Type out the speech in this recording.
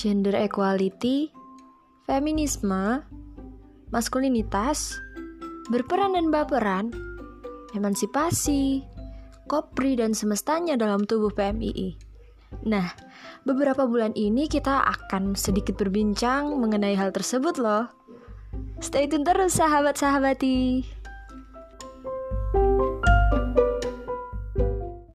gender equality, feminisme, maskulinitas, berperan dan baperan, emansipasi, kopri dan semestanya dalam tubuh PMII. Nah, beberapa bulan ini kita akan sedikit berbincang mengenai hal tersebut loh. Stay tune terus sahabat-sahabati.